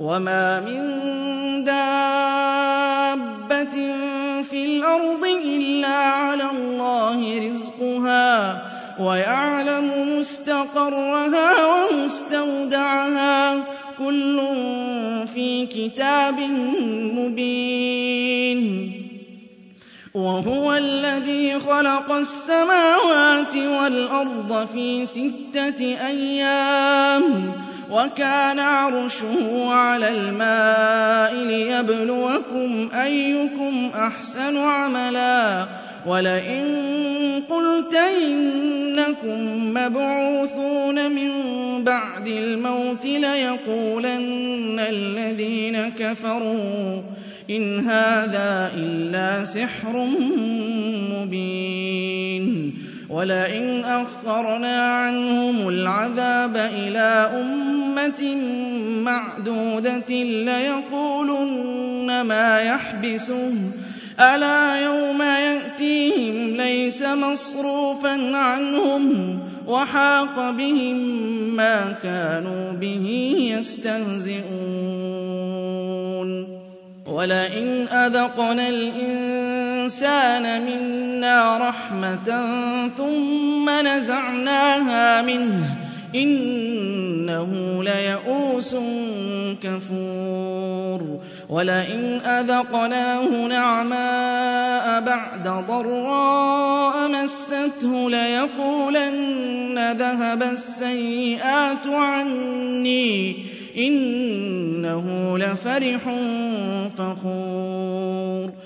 وما من دابة في الأرض إلا على الله رزقها ويعلم مستقرها ومستودعها كل في كتاب مبين وهو الذي خلق السماوات والأرض في ستة أيام وكان عرشه على الماء ليبلوكم أيكم أحسن عملا ولئن قلت إنكم مبعوثون من بعد الموت ليقولن الذين كفروا إن هذا إلا سحر مبين ولئن أخرنا عنهم العذاب إلى أمة معدودة ليقولن ما يحبسه ألا يوم يأتيهم ليس مصروفا عنهم وحاق بهم ما كانوا به يستهزئون ولئن أذقنا الإنسان منا رحمة ثم نزعناها منه إنه ليئوس كفور. ولئن أذقناه نعماء بعد ضراء مسته ليقولن ذهب السيئات عني. إنه لفرح فخور.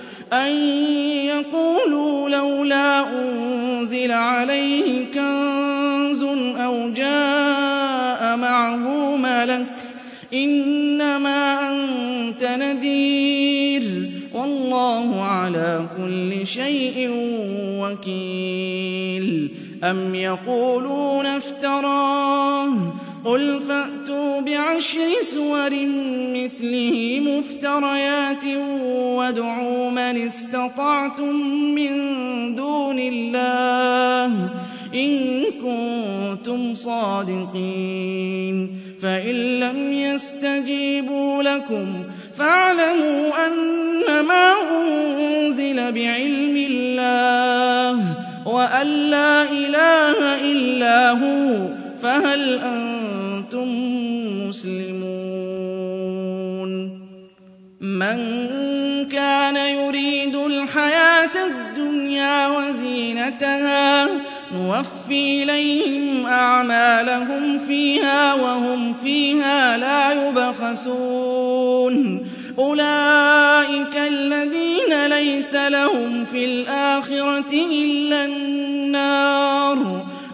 أن يقولوا لولا أنزل عليه كنز أو جاء معه ملك إنما أنت نذير والله على كل شيء وكيل أم يقولون افتراه قل فأتوا بعشر سور مثله مفتريات وادعوا من استطعتم من دون الله إن كنتم صادقين. فإن لم يستجيبوا لكم فاعلموا أنما أنزل بعلم الله وأن لا إله إلا هو فهل أنتم مسلمون؟ من كان يريد الحياة الدنيا وزينتها نوفي إليهم أعمالهم فيها وهم فيها لا يبخسون. أولئك الذين ليس لَهُمْ فِي الْآخِرَةِ إِلَّا النَّارُ.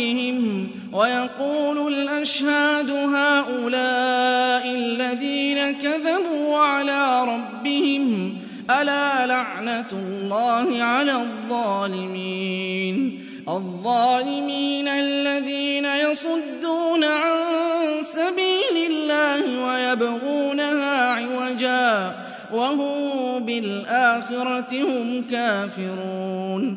رَبِّهِمْ وَيَقُولُ الْأَشْهَادُ هَٰؤُلَاءِ الَّذِينَ كَذَبُوا عَلَىٰ رَبِّهِمْ ۚ أَلَا لَعْنَةُ اللَّهِ عَلَى الظَّالِمِينَ الظَّالِمِينَ الَّذِينَ يَصُدُّونَ عَن سَبِيلِ اللَّهِ وَيَبْغُونَهَا عِوَجًا وَهُم بِالْآخِرَةِ هُمْ كَافِرُونَ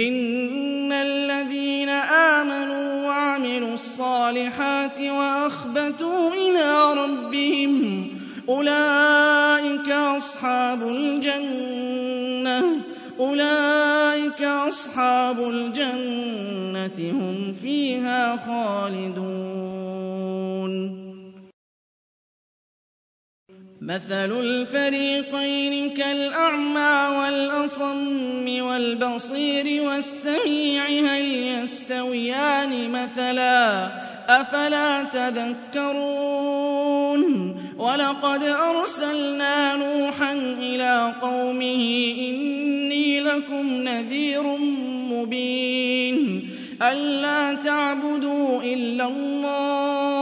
إِنَّ الَّذِينَ آمَنُوا وَعَمِلُوا الصَّالِحَاتِ وَأَخْبَتُوا إِلَىٰ رَبِّهِمْ أُولَٰئِكَ أَصْحَابُ الْجَنَّةِ أُولَٰئِكَ أَصْحَابُ الْجَنَّةِ ۖ هُمْ فِيهَا خَالِدُونَ مَثَلُ الْفَرِيقَيْنِ كَالْأَعْمَىٰ وَالْأَصَمِّ وَالْبَصِيرِ وَالسَّمِيعِ هَلْ يَسْتَوِيَانِ مَثَلًا ۚ أَفَلَا تَذَكَّرُونَ وَلَقَدْ أَرْسَلْنَا نُوحًا إِلَىٰ قَوْمِهِ إِنِّي لَكُمْ نَذِيرٌ مُّبِينٌ أَلَّا تَعْبُدُوا إِلَّا اللَّهَ ۖ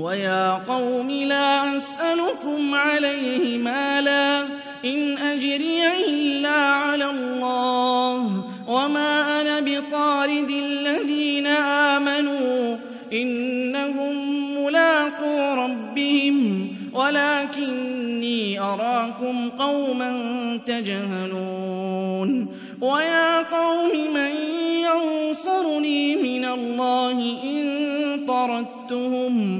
وَيَا قَوْمِ لَا أَسْأَلُكُمْ عَلَيْهِ مَالًا ۖ إِنْ أَجْرِيَ إِلَّا عَلَى اللَّهِ ۖ وَمَا أَنَا بِطَارِدِ الَّذِينَ آمَنُوا ۚ إِنَّهُم مُّلَاقُو رَبِّهِمْ ۖ وَلَٰكِنِّي أَرَاكُمْ قَوْمًا تَجْهَلُونَ وَيَا قَوْمِ مَن يَنصُرُنِي مِنَ اللَّهِ إِن طَرَدتُّهُمْ ۚ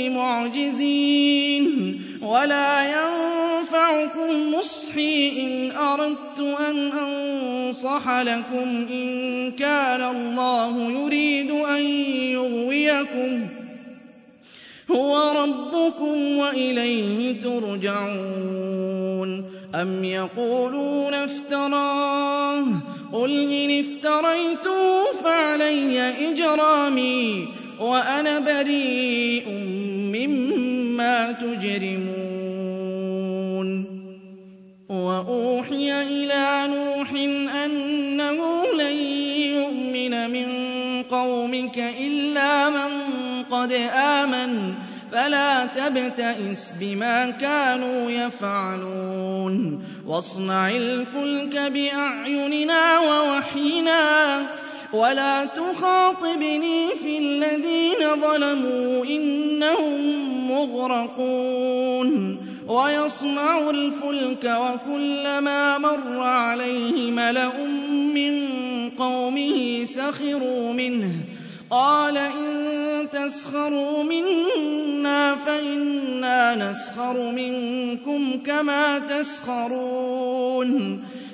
بِمُعْجِزِينَ وَلَا يَنفَعُكُمْ نُصْحِي إِنْ أَرَدتُّ أَنْ أَنصَحَ لَكُمْ إِن كَانَ اللَّهُ يُرِيدُ أَن يُغْوِيَكُمْ هُوَ رَبُّكُمْ وَإِلَيْهِ تُرْجَعُونَ أَمْ يَقُولُونَ افْتَرَاهُ قُلْ إِنِ افْتَرَيْتُهُ فَعَلَيَّ إِجْرَامِي وَأَنَا بَرِيءٌ مِّمَّا تُجْرِمُونَ. وَأُوحِيَ إِلَىٰ نُوحٍ أَنَّهُ لَن يُؤْمِنَ مِن قَوْمِكَ إِلَّا مَن قَدْ آمَنَ. فَلَا تَبْتَئِسْ بِمَا كَانُوا يَفْعَلُونَ. وَاصْنَعِ الْفُلْكَ بِأَعْيُنِنَا وَوَحْيِنَا. وَلَا تُخَاطِبْنِي فِي الَّذِينَ ظَلَمُوا إِنَّهُم مُّغْرَقُونَ وَيَصْنَعُ الْفُلْكَ وَكُلَّمَا مَرَّ عَلَيْهِ مَلَأٌ مِّن قَوْمِهِ سَخِرُوا مِنْهُ قَالَ إِن تَسْخَرُوا مِنَّا فَإِنَّا نَسْخَرُ مِنكُمْ كَمَا تَسْخَرُونَ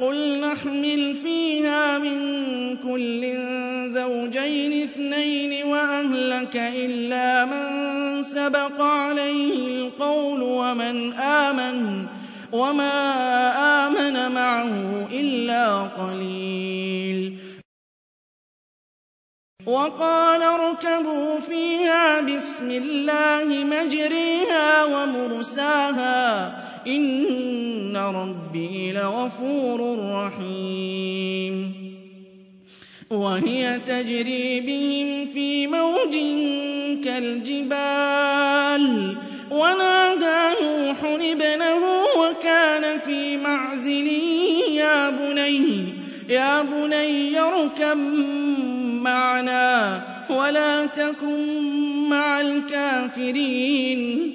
قُلْ نَحْمِلُ فِيهَا مِن كُلٍّ زَوْجَيْنِ اثْنَيْنِ وَأَهْلَكَ إِلَّا مَن سَبَقَ عَلَيْهِ الْقَوْلُ وَمَنْ آمَنَ وَمَا آمَنَ مَعَهُ إِلَّا قَلِيلٌ. وَقَالَ ارْكَبُوا فِيهَا بِسْمِ اللَّهِ مَجْرَاهَا وَمُرْسَاهَا ۚ إِنَّ رَبِّي لَغَفُورٌ رَّحِيمٌ وَهِيَ تَجْرِي بِهِمْ فِي مَوْجٍ كَالْجِبَالِ وَنَادَىٰ نُوحٌ ابْنَهُ وَكَانَ فِي مَعْزِلٍ يَا بُنَيَّ ارْكَب مَّعَنَا وَلَا تَكُن مَّعَ الْكَافِرِينَ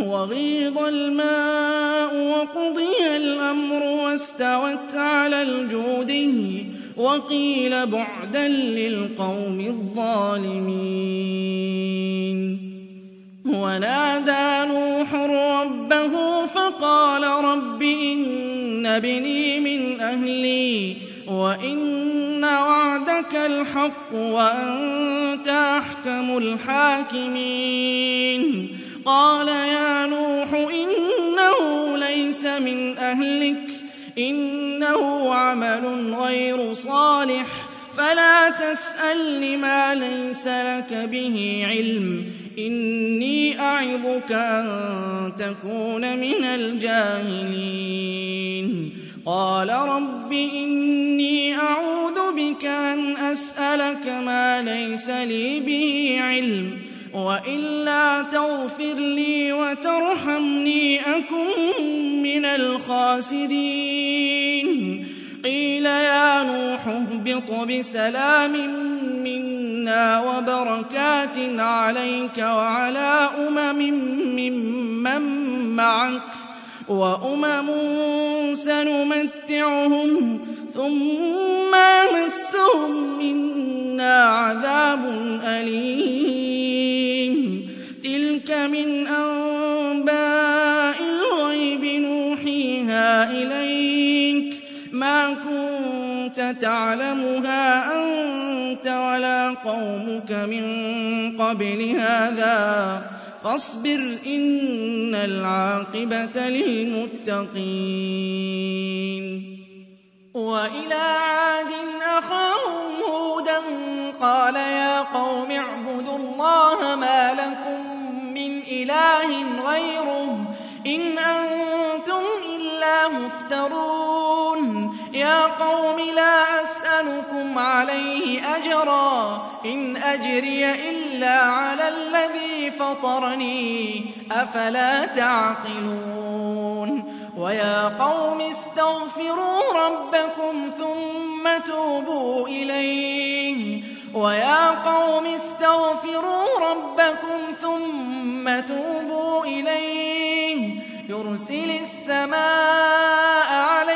وَغِيضَ الْمَاءُ وَقُضِيَ الْأَمْرُ وَاسْتَوَتْ عَلَى الْجُودِيِّ وَقِيلَ بُعْدًا لِّلْقَوْمِ الظَّالِمِينَ. وَنَادَىٰ نُوحٌ رَّبَّهُ فَقَالَ رَبِّ إِنَّ ابْنِي مِنْ أَهْلِي وَإِنَّ وَعْدَكَ الْحَقُّ وَأَنتَ أَحْكَمُ الْحَاكِمِينَ. قَالَ يَا نُوحُ إِنَّهُ لَيْسَ مِنْ أَهْلِكَ ۖ إِنَّهُ عَمَلٌ غَيْرُ صَالِحٍ. فَلَا تَسْأَلْنِ مَا لَيْسَ لَكَ بِهِ عِلْمٌ ۖ إِنِّي أَعِظُكَ أَن تَكُونَ مِنَ الْجَاهِلِينَ. قَالَ رَبِّ إِنِّي أَعُوذُ بِكَ أَنْ أَسْأَلَكَ مَا لَيْسَ لِي بِهِ عِلْمٌ ۖ وَإِلَّا تَغْفِرْ لِي وَتَرْحَمْنِي أَكُن مِّنَ الْخَاسِرِينَ. قِيلَ يَا نُوحُ اهْبِطْ بِسَلَامٍ مِّنَّا وَبَرَكَاتٍ عَلَيْكَ وَعَلَىٰ أُمَمٍ مِّمَّن مَّعَكَ ۚ وَأُمَمٌ سَنُمَتِّعُهُمْ ثُمَّ يَمَسَّهُم مِّنَّا عَذَابٌ أَلِيمٌ. تَعْلَمُهَا أَنتَ وَلَا قَوْمُكَ مِن قَبْلِ هَٰذَا ۖ فَاصْبِرْ إِنَّ الْعَاقِبَةَ لِلْمُتَّقِينَ وَإِلَىٰ عَادٍ أَخَاهُمْ هُودًا ۚ قَالَ يَا قَوْمِ اعْبُدُوا اللَّهَ مَا لَكُم مِّنْ إِلَٰهٍ غَيْرُهُ ۖ إِنْ أَنتُمْ إِلَّا مُفْتَرُونَ يَا قَوْمِ لَا أَسْأَلُكُمْ عَلَيْهِ أَجْرًا ۖ إِنْ أَجْرِيَ إِلَّا عَلَى الَّذِي فَطَرَنِي ۚ أَفَلَا تَعْقِلُونَ؟ وَيَا قَوْمِ اسْتَغْفِرُوا رَبَّكُمْ ثُمَّ تُوبُوا إِلَيْهِ. وَيَا قَوْمِ اسْتَغْفِرُوا رَبَّكُمْ ثُمَّ تُوبُوا إِلَيْهِ. يُرْسِلِ السَّمَاءَ عَلَيْكُم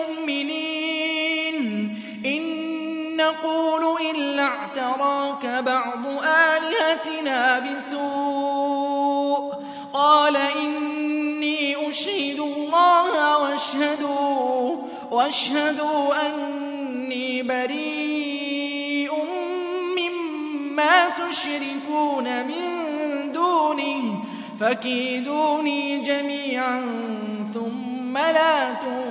نَّقُولُ إِلَّا اعْتَرَاكَ بَعْضُ آلِهَتِنَا بِسُوءٍ ۗ. قَالَ إِنِّي أُشْهِدُ اللَّهَ وَاشْهَدُوا أَنِّي بَرِيءٌ مِّمَّا تُشْرِكُونَ مِن دُونِهِ فَكِيدُونِي جَمِيعًا ثُمَّ لَا تُنظِرُونِ.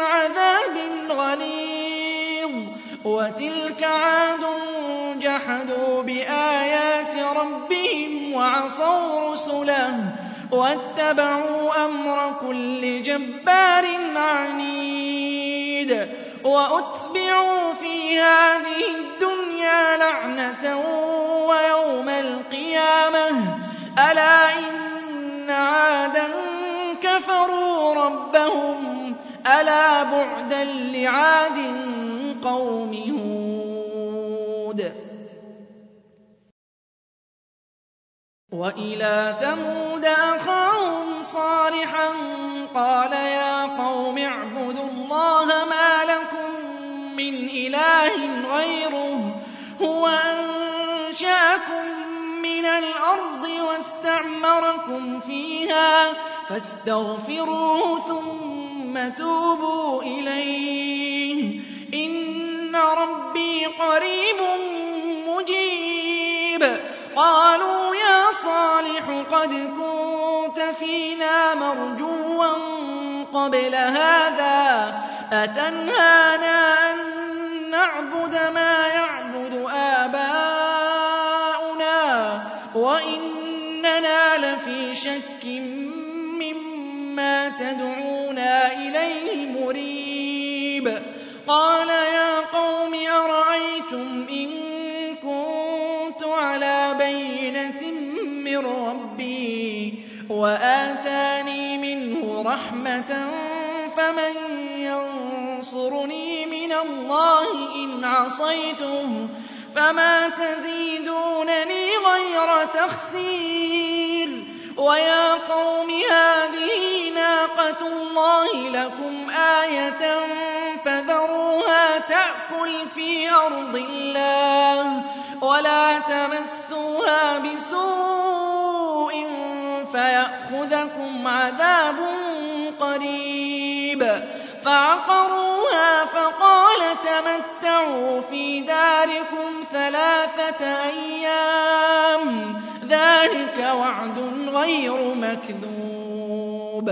مِّنْ عَذَابٍ غَلِيظٍ. وَتِلْكَ عَادٌ ۖ جَحَدُوا بِآيَاتِ رَبِّهِمْ وَعَصَوْا رُسُلَهُ وَاتَّبَعُوا أَمْرَ كُلِّ جَبَّارٍ عَنِيدٍ. وَأُتْبِعُوا فِي هَٰذِهِ الدُّنْيَا لَعْنَةً وَيَوْمَ الْقِيَامَةِ ۗ. أَلَا إِنَّ عَادًا كَفَرُوا رَبَّهُمْ ۗ أَلَا بُعْدًا لِّعَادٍ قَوْمِ هُودٍ وَإِلَىٰ ثَمُودَ أَخَاهُمْ صَالِحًا ۗ قَالَ يَا قَوْمِ اعْبُدُوا اللَّهَ مَا لَكُم مِّنْ إِلَٰهٍ غَيْرُهُ ۖ هُوَ أَنشَأَكُم مِّنَ الْأَرْضِ وَاسْتَعْمَرَكُمْ فِيهَا فَاسْتَغْفِرُوهُ ثُمَّ تُوبُوا إِلَيْهِ ۚ. إِنَّ رَبِّي قَرِيبٌ مُّجِيبٌ. قَالُوا يَا صَالِحُ قَدْ كُنتَ فِينَا مَرْجُوًّا قَبْلَ هَٰذَا ۖ. أَتَنْهَانَا أَن نَّعْبُدَ مَا يَعْبُدُ آبَاؤُنَا؟ وَإِنَّنَا لَفِي شَكٍّ مِّمَّا تَدْعُونَا إِلَيْهِ مُرِيبٍ. قَالَ يَا قَوْمِ أَرَأَيْتُمْ إِن كُنتُ عَلَىٰ بَيِّنَةٍ مِّن رَّبِّي وَآتَانِي مِنْهُ رَحْمَةً فَمَن يَنصُرُنِي مِنَ اللَّهِ إِنْ عَصَيْتُهُ ۖ فما تزيدونني غير تخسير. ويا قوم ناقة الله لكم آية فذروها تأكل في أرض الله ولا تمسوها بسوء فيأخذكم عذاب قريب. فعقروها فقال تمتعوا في داركم ثلاثة أيام. ذلك وعد غير مكذوب.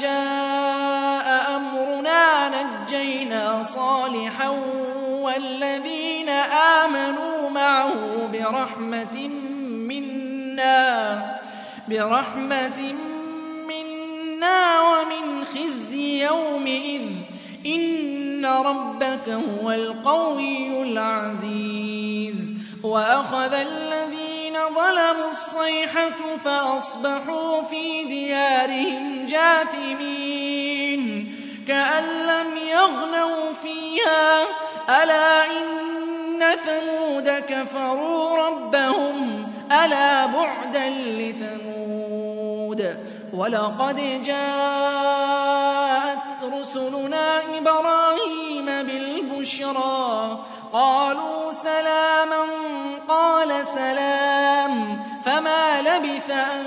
جاء أمرنا نجينا صالحا والذين آمنوا معه برحمة منا برحمة منا ومن خزي يومئذ إن ربك هو القوي العزيز وأخذ الذين ظلموا الصيحة فأصبحوا في ديارهم جاثمين. كأن لم يغنوا فيها ألا إن ثمود كفروا ربهم ألا بعدا لثمود. ولقد جاءت رسلنا إبراهيم بالبشرى قالوا سلاما قال سلام. فما لبث أن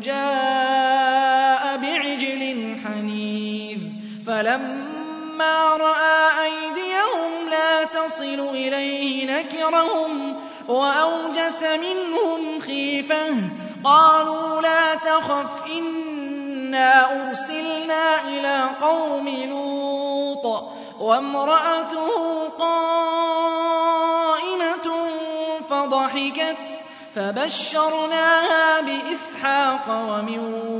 جاء بعجل حنيذ. فلما رأى أيديهم لا تصل إليه نكرهم وأوجس منهم خيفة. قالوا لا تخف إنا أرسلنا إلى قوم لوط. وامرأته قائمة فضحكت فبشرناها بإسحاق ومن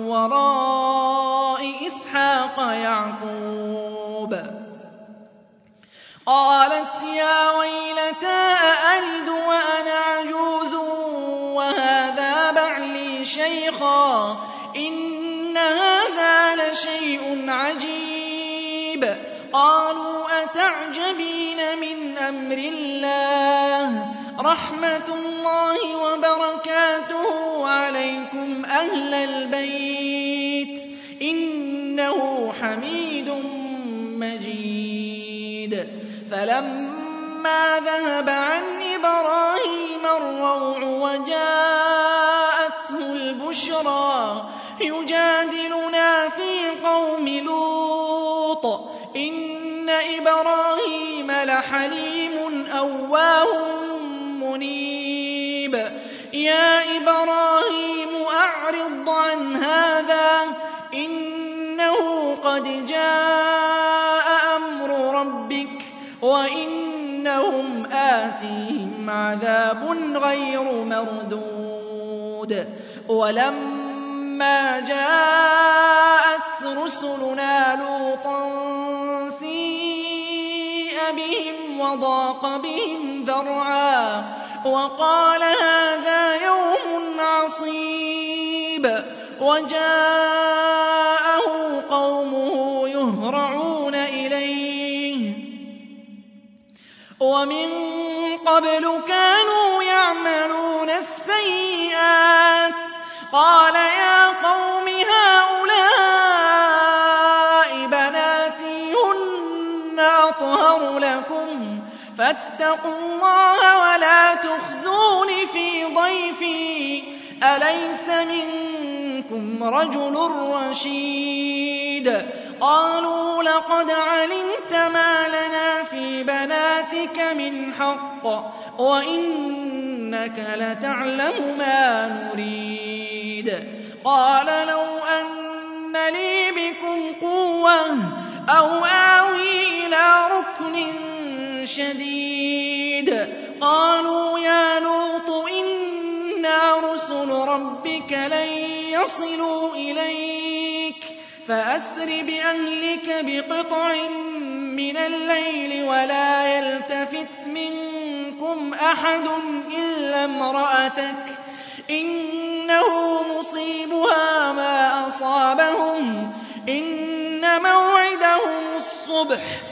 وراء إسحاق يعقوب. قالت يا أتعجبين من أمر الله. رحمة الله وبركاته عليكم أهل البيت. إنه حميد مجيد. فلما ذهب عن إبراهيم الروع وجاءته البشرى يجادلنا في قوم لوط أواه منيب. يا إبراهيم أعرض عن هذا إنه قد جاء أمر ربك وإنهم آتيهم عذاب غير مردود. ولما جاءت رسلنا لوطا سيء بهم وضاق بهم ذرعا وقال هذا يوم عصيب وجاءه قومه يهرعون إليه ومن قبل كانوا يعملون السيئات فاتقوا الله ولا تخزون في ضيفي. أليس منكم رجل رشيد؟ قالوا لقد علمت ما لنا في بناتك من حق وإنك لتعلم ما نريد. قال لو أن لي بكم قوة أو آوي إلى ركن شديد. قالوا يا لوط إنا رسل ربك لن يصلوا إليك. فأسر بأهلك بقطع من الليل ولا يلتفت منكم أحد إلا امرأتك. إنه مصيبها ما أصابهم. إن موعدهم الصبح.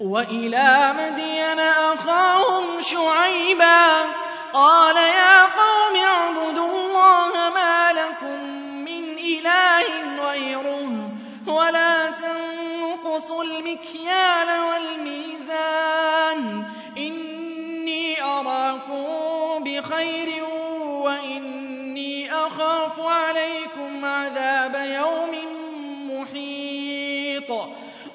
وَإِلَىٰ مَدْيَنَ أَخَاهُمْ شُعَيْبًا ۗ قَالَ يَا قَوْمِ اعْبُدُوا اللَّهَ مَا لَكُم مِّنْ إِلَٰهٍ غَيْرُهُ وَلَا تَنقُصُوا الْمِكْيَالَ وَالْمِيزَانَ ۚ. إِنِّي أَرَاكُم بِخَيْرٍ وَإِنِّي أَخَافُ عَلَيْكُمْ عَذَابَ.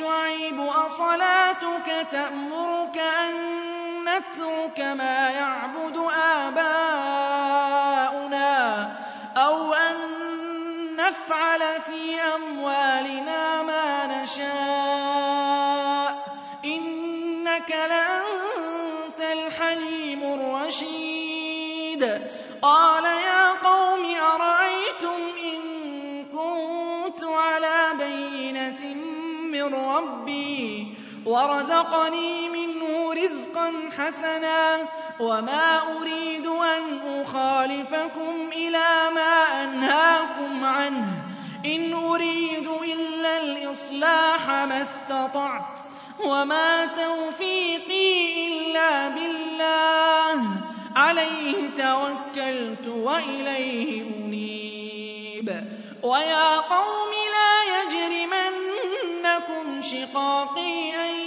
شُعَيْبُ أَصَلَاتُكَ تَأْمُرُكَ أَن نَّتْرُكَ مَا يَعْبُدُ آبَاؤُنَا وَرَزَقَنِي مِنْهُ رِزْقًا حَسَنًا وَمَا أُرِيدُ أَنْ أُخَالِفَكُمْ إِلَىٰ مَا أَنْهَاكُمْ عَنْهُ ۚ. إِنْ أُرِيدُ إِلَّا الْإِصْلَاحَ مَا اسْتَطَعْتُ ۚ وَمَا تَوْفِيقِي إِلَّا بِاللَّهِ ۚ. عَلَيْهِ تَوَكَّلْتُ وَإِلَيْهِ أُنِيبُ. وَيَا قَوْمِ لَا يَجْرِمَنَّكُمْ شِقَاقِي أَن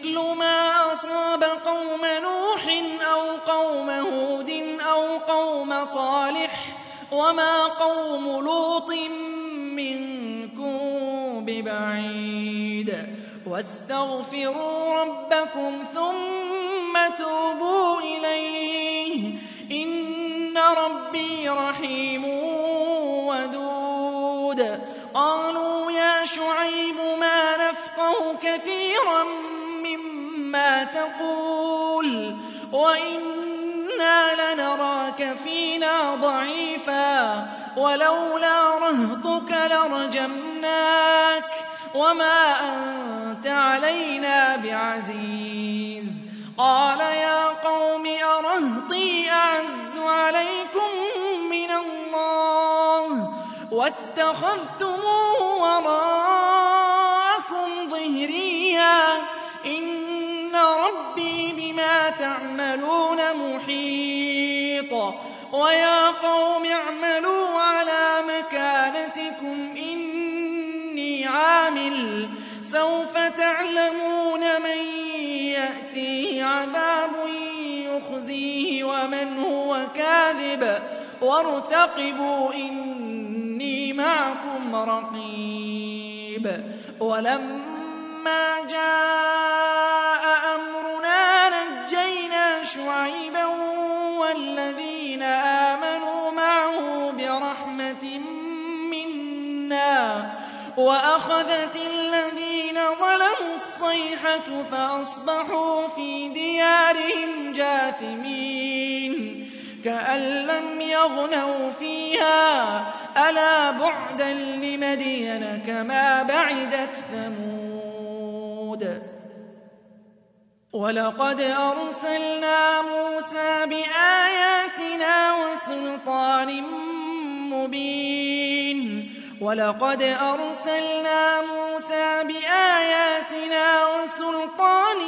مِّثْلُ مَا أَصَابَ قَوْمَ نُوحٍ أَوْ قَوْمَ هُودٍ أَوْ قَوْمَ صَالِحٍ ۚ وَمَا قَوْمُ لُوطٍ مِّنكُم بِبَعِيدٍ. وَاسْتَغْفِرُوا رَبَّكُمْ ثُمَّ تُوبُوا إِلَيْهِ ۚ. إِنَّ رَبِّي رَحِيمٌ وَدُودٌ. قَالُوا يَا شُعَيْبُ مَا نَفْقَهُ كَثِيرًا مِّمَّا تَقُولُ وَإِنَّا لَنَرَاكَ فِينَا ضَعِيفًا وَلَوْلَا رَهْطُكَ لَرَجَمْنَاكَ ۖ وَمَا أَنتَ عَلَيْنَا بِعَزِيزٍ قَالَ يَا قَوْمِ أَرَهْطِي أَعَزُّ عَلَيْكُم مِّنَ اللَّهِ وَاتَّخَذْتُمُوهُ وَرَاءَكُمْ تَعْمَلُونَ مُحِيطٌ. وَيَا قَوْمِ اعْمَلُوا عَلَىٰ مَكَانَتِكُمْ إِنِّي عَامِلٌ ۖ. سَوْفَ تَعْلَمُونَ مَن يَأْتِيهِ عَذَابٌ يُخْزِيهِ وَمَنْ هُوَ كَاذِبٌ ۖ. وَارْتَقِبُوا إِنِّي مَعَكُمْ رَقِيبٌ. وَلَمَّا جَاءَ وَأَخَذَتِ الَّذِينَ ظَلَمُوا الصَّيْحَةُ فَأَصْبَحُوا فِي دِيَارِهِمْ جَاثِمِينَ كَأَن لَّمْ يَغْنَوْا فِيهَا ۗ. أَلَا بُعْدًا لِّمَدْيَنَ كَمَا بَعِدَتْ ثَمُودُ. وَلَقَدْ أَرْسَلْنَا مُوسَىٰ بِآيَاتِنَا وَسُلْطَانٍ مُّبِينٍ. وَلَقَدْ أَرْسَلْنَا مُوسَىٰ بِآيَاتِنَا وَسُلْطَانٍ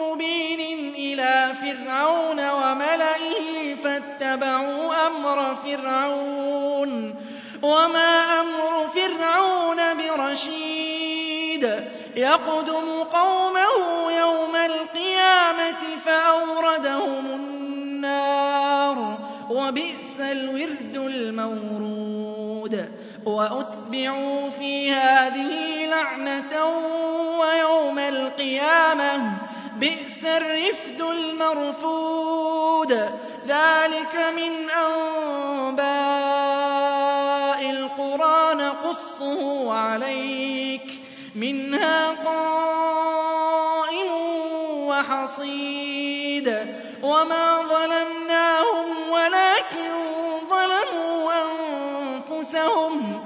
مُّبِينٍ إِلَىٰ فِرْعَوْنَ وَمَلَئِهِ فَاتَّبَعُوا أَمْرَ فِرْعَوْنَ ۖ وَمَا أَمْرُ فِرْعَوْنَ رَشِيدٌ يَقْدُمُ قَوْمَهُ يَوْمَ الْقِيَامَةِ فَأَوْرَدَهُمُ النَّارَ ۖ وَبِئْسَ الْوِرْدُ الْمَوْرُودُ وَأُتْبِعُوا فِي هَٰذِهِ لَعْنَةً وَيَوْمَ الْقِيَامَةِ ۚ بِئْسَ الرِّفْدُ الْمَرْفُودُ. ذَٰلِكَ مِنْ أَنبَاءِ الْقُرَىٰ نَقُصُّهُ عَلَيْكَ ۖ مِنْهَا قَائِمٌ وَحَصِيدٌ. وَمَا ظَلَمْنَاهُمْ وَلَٰكِن ظَلَمُوا أَنفُسَهُمْ.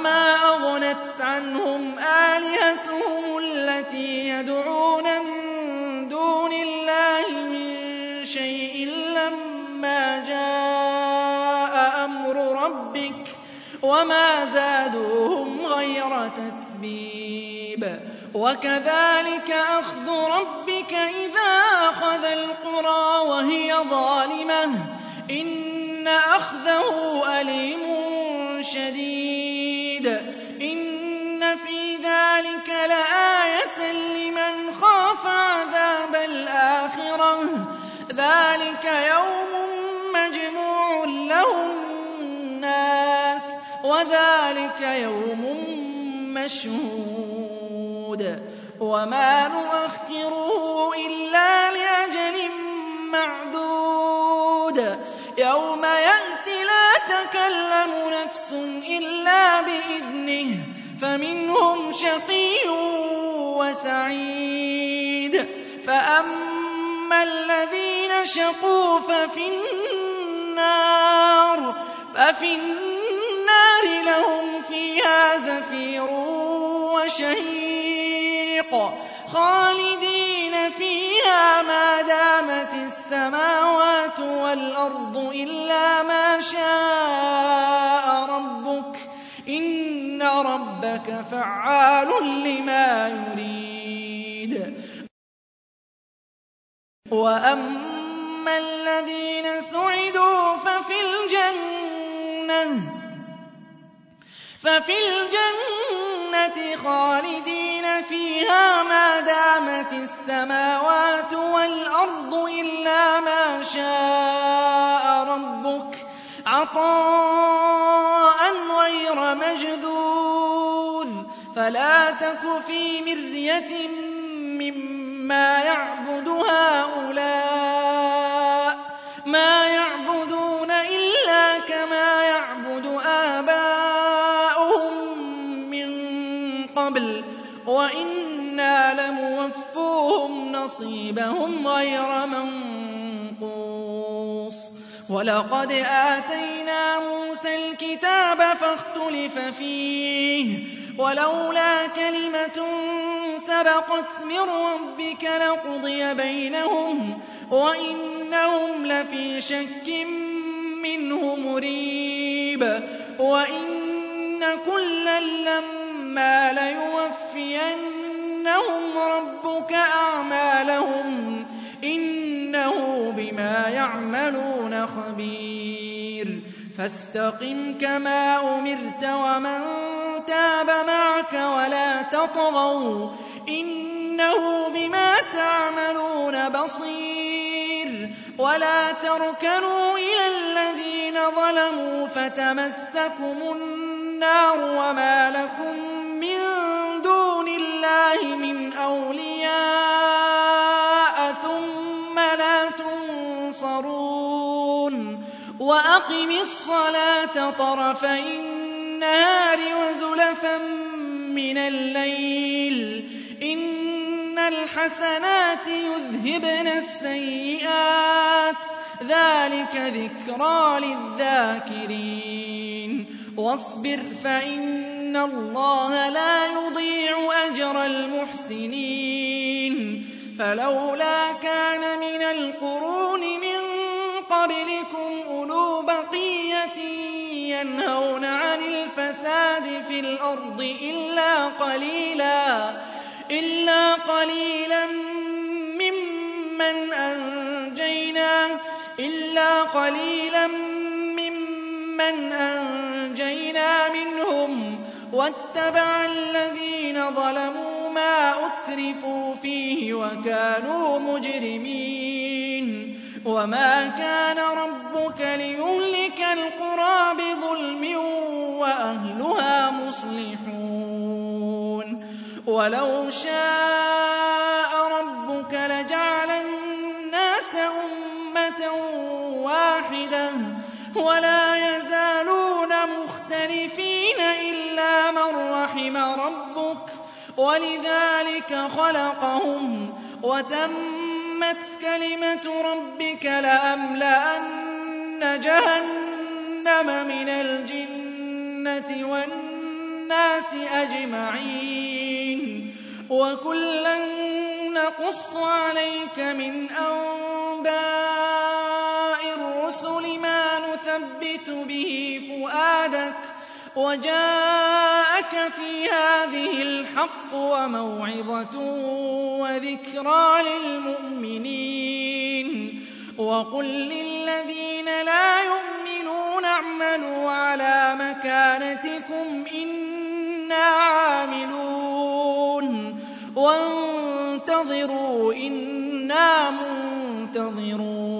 فَمَا أَغْنَتْ عَنْهُمْ آلِهَتُهُمُ الَّتِي يَدْعُونَ مِن دُونِ اللَّهِ مِن شَيْءٍ لَّمَّا جَاءَ أَمْرُ رَبِّكَ ۖ وَمَا زَادُوهُمْ غَيْرَ تَتْبِيبٍ وَكَذَٰلِكَ أَخْذُ رَبِّكَ إِذَا أَخَذَ الْقُرَىٰ وَهِيَ ظَالِمَةٌ ۚ إِنَّ أَخْذَهُ أَلِيمٌ شَدِيدٌ إِنَّ فِي ذَٰلِكَ لَآيَةً لِّمَنْ خَافَ عَذَابَ الْآخِرَةِ ۚ. ذَٰلِكَ يَوْمٌ مَّجْمُوعٌ لَّهُ النَّاسُ وَذَٰلِكَ يَوْمٌ مَّشْهُودٌ. وَمَا نُؤَخِّرُهُ إِلَّا نَفْسٌ إِلَّا بِإِذْنِهِ فَمِنْهُمْ شَقِيٌّ وَسَعِيدٌ فَأَمَّا الَّذِينَ شَقُوا فَفِي النَّارِ فَفِي النَّارِ لَهُمْ فِيهَا زَفِيرٌ وَشَهِيقٌ خَالِدِينَ فِيهَا مَا دَامَتِ السَّمَاوَاتُ وَالْأَرْضُ إِلَّا مَا شَاءَ رَبُّكَ ۖ إِنَّ رَبَّكَ فَعَّالٌ لِّمَا يُرِيدُ. وَأَمَّا الَّذِينَ سُعِدُوا فَفِي الْجَنَّةِ خَالِدِينَ فِيهَا مَا دَامَتِ السَّمَاوَاتُ وَالْأَرْضُ إِلَّا مَا شَاءَ رَبُّكَ ۖ عَطَاءً غَيْرَ مَجْذُوذٍ فَلَا تَكُ فِي مِرْيَةٍ مِّمَّا يَعْبُدُ هَٰؤُلَاءِ ۚ نَصِيبَهُمْ غَيْرَ مَنقُوصٍ وَلَقَدْ آتَيْنَا مُوسَى الْكِتَابَ فَاخْتُلِفَ فِيهِ ۚ وَلَوْلَا كَلِمَةٌ سَبَقَتْ مِن رَّبِّكَ لَقُضِيَ بَيْنَهُمْ ۚ وَإِنَّهُمْ لَفِي شَكٍّ مِّنْهُ مُرِيبٍ وَإِنَّ كُلًّا لَّمَّا لَيُوَفِّيَنَّهُمْ رَبُّكَ أَعْمَالَهُمْ ۚ إِنَّهُ بِمَا يَعْمَلُونَ خَبِيرٌ فَاسْتَقِمْ كَمَا أُمِرْتَ وَمَن تَابَ مَعَكَ وَلَا تَطْغَوْا ۚ إِنَّهُ بِمَا تَعْمَلُونَ بَصِيرٌ وَلَا تَرْكَنُوا إِلَى الَّذِينَ ظَلَمُوا فَتَمَسَّكُمُ النَّارُ وَمَا لَكُم وَأَقِمِ الصَّلَاةَ طَرَفَيِ النَّهَارِ وَزُلَفًا مِّنَ اللَّيْلِ ۚ. إِنَّ الْحَسَنَاتِ يُذْهِبْنَ السَّيِّئَاتِ ۚ. ذَٰلِكَ ذِكْرَىٰ لِلذَّاكِرِينَ. وَاصْبِرْ فَإِنَّ اللَّهَ لَا يُضِيعُ أَجْرَ الْمُحْسِنِينَ. فَلَوْلَا كَانَ مِنَ الْقُرُونِ مِن بَقِيَّةٍ يَنْهَوْنَ عَنِ الْفَسَادِ فِي الْأَرْضِ إِلَّا قَلِيلًا مِّمَّنْ أَنجَيْنَا مِنْهُمْ. وَاتَّبَعَ الَّذِينَ ظَلَمُوا مَا أُتْرِفُوا فِيهِ وَكَانُوا مُجْرِمِينَ. وَمَا كَانَ رَبُّكَ لِيُهْلِكَ الْقُرَىٰ بِظُلْمٍ وَأَهْلُهَا مُصْلِحُونَ وَلَوْ شَاءَ رَبُّكَ لَجَعَلَ النَّاسَ أُمَّةً وَاحِدَةً وَلَا يَزَالُونَ مُخْتَلِفِينَ إِلَّا مَن رَّحِمَ رَبُّكَ وَلِذَٰلِكَ خَلَقَهُمْ وَتَمَّتْ كَلِمَةُ رَبِّكَ لَأَمْلَأَنَّ جَهَنَّمَ مِنَ الْجِنَّةِ وَالنَّاسِ أَجْمَعِينَ. وَكُلًّا نَّقُصُّ عَلَيْكَ مِنْ أَنبَاءِ الرُّسُلِ مَا نُثَبِّتُ بِهِ فُؤَادَكَ وَجَاءَكَ فِي هَٰذِهِ الْحَقُّ وَمَوْعِظَةٌ وَذِكْرَىٰ لِلْمُؤْمِنِينَ. وَقُل لِّلَّذِينَ لَا يُؤْمِنُونَ اعْمَلُوا عَلَىٰ مَكَانَتِكُمْ إِنَّا عَامِلُونَ. وَانتَظِرُوا إِنَّا مُنتَظِرُونَ.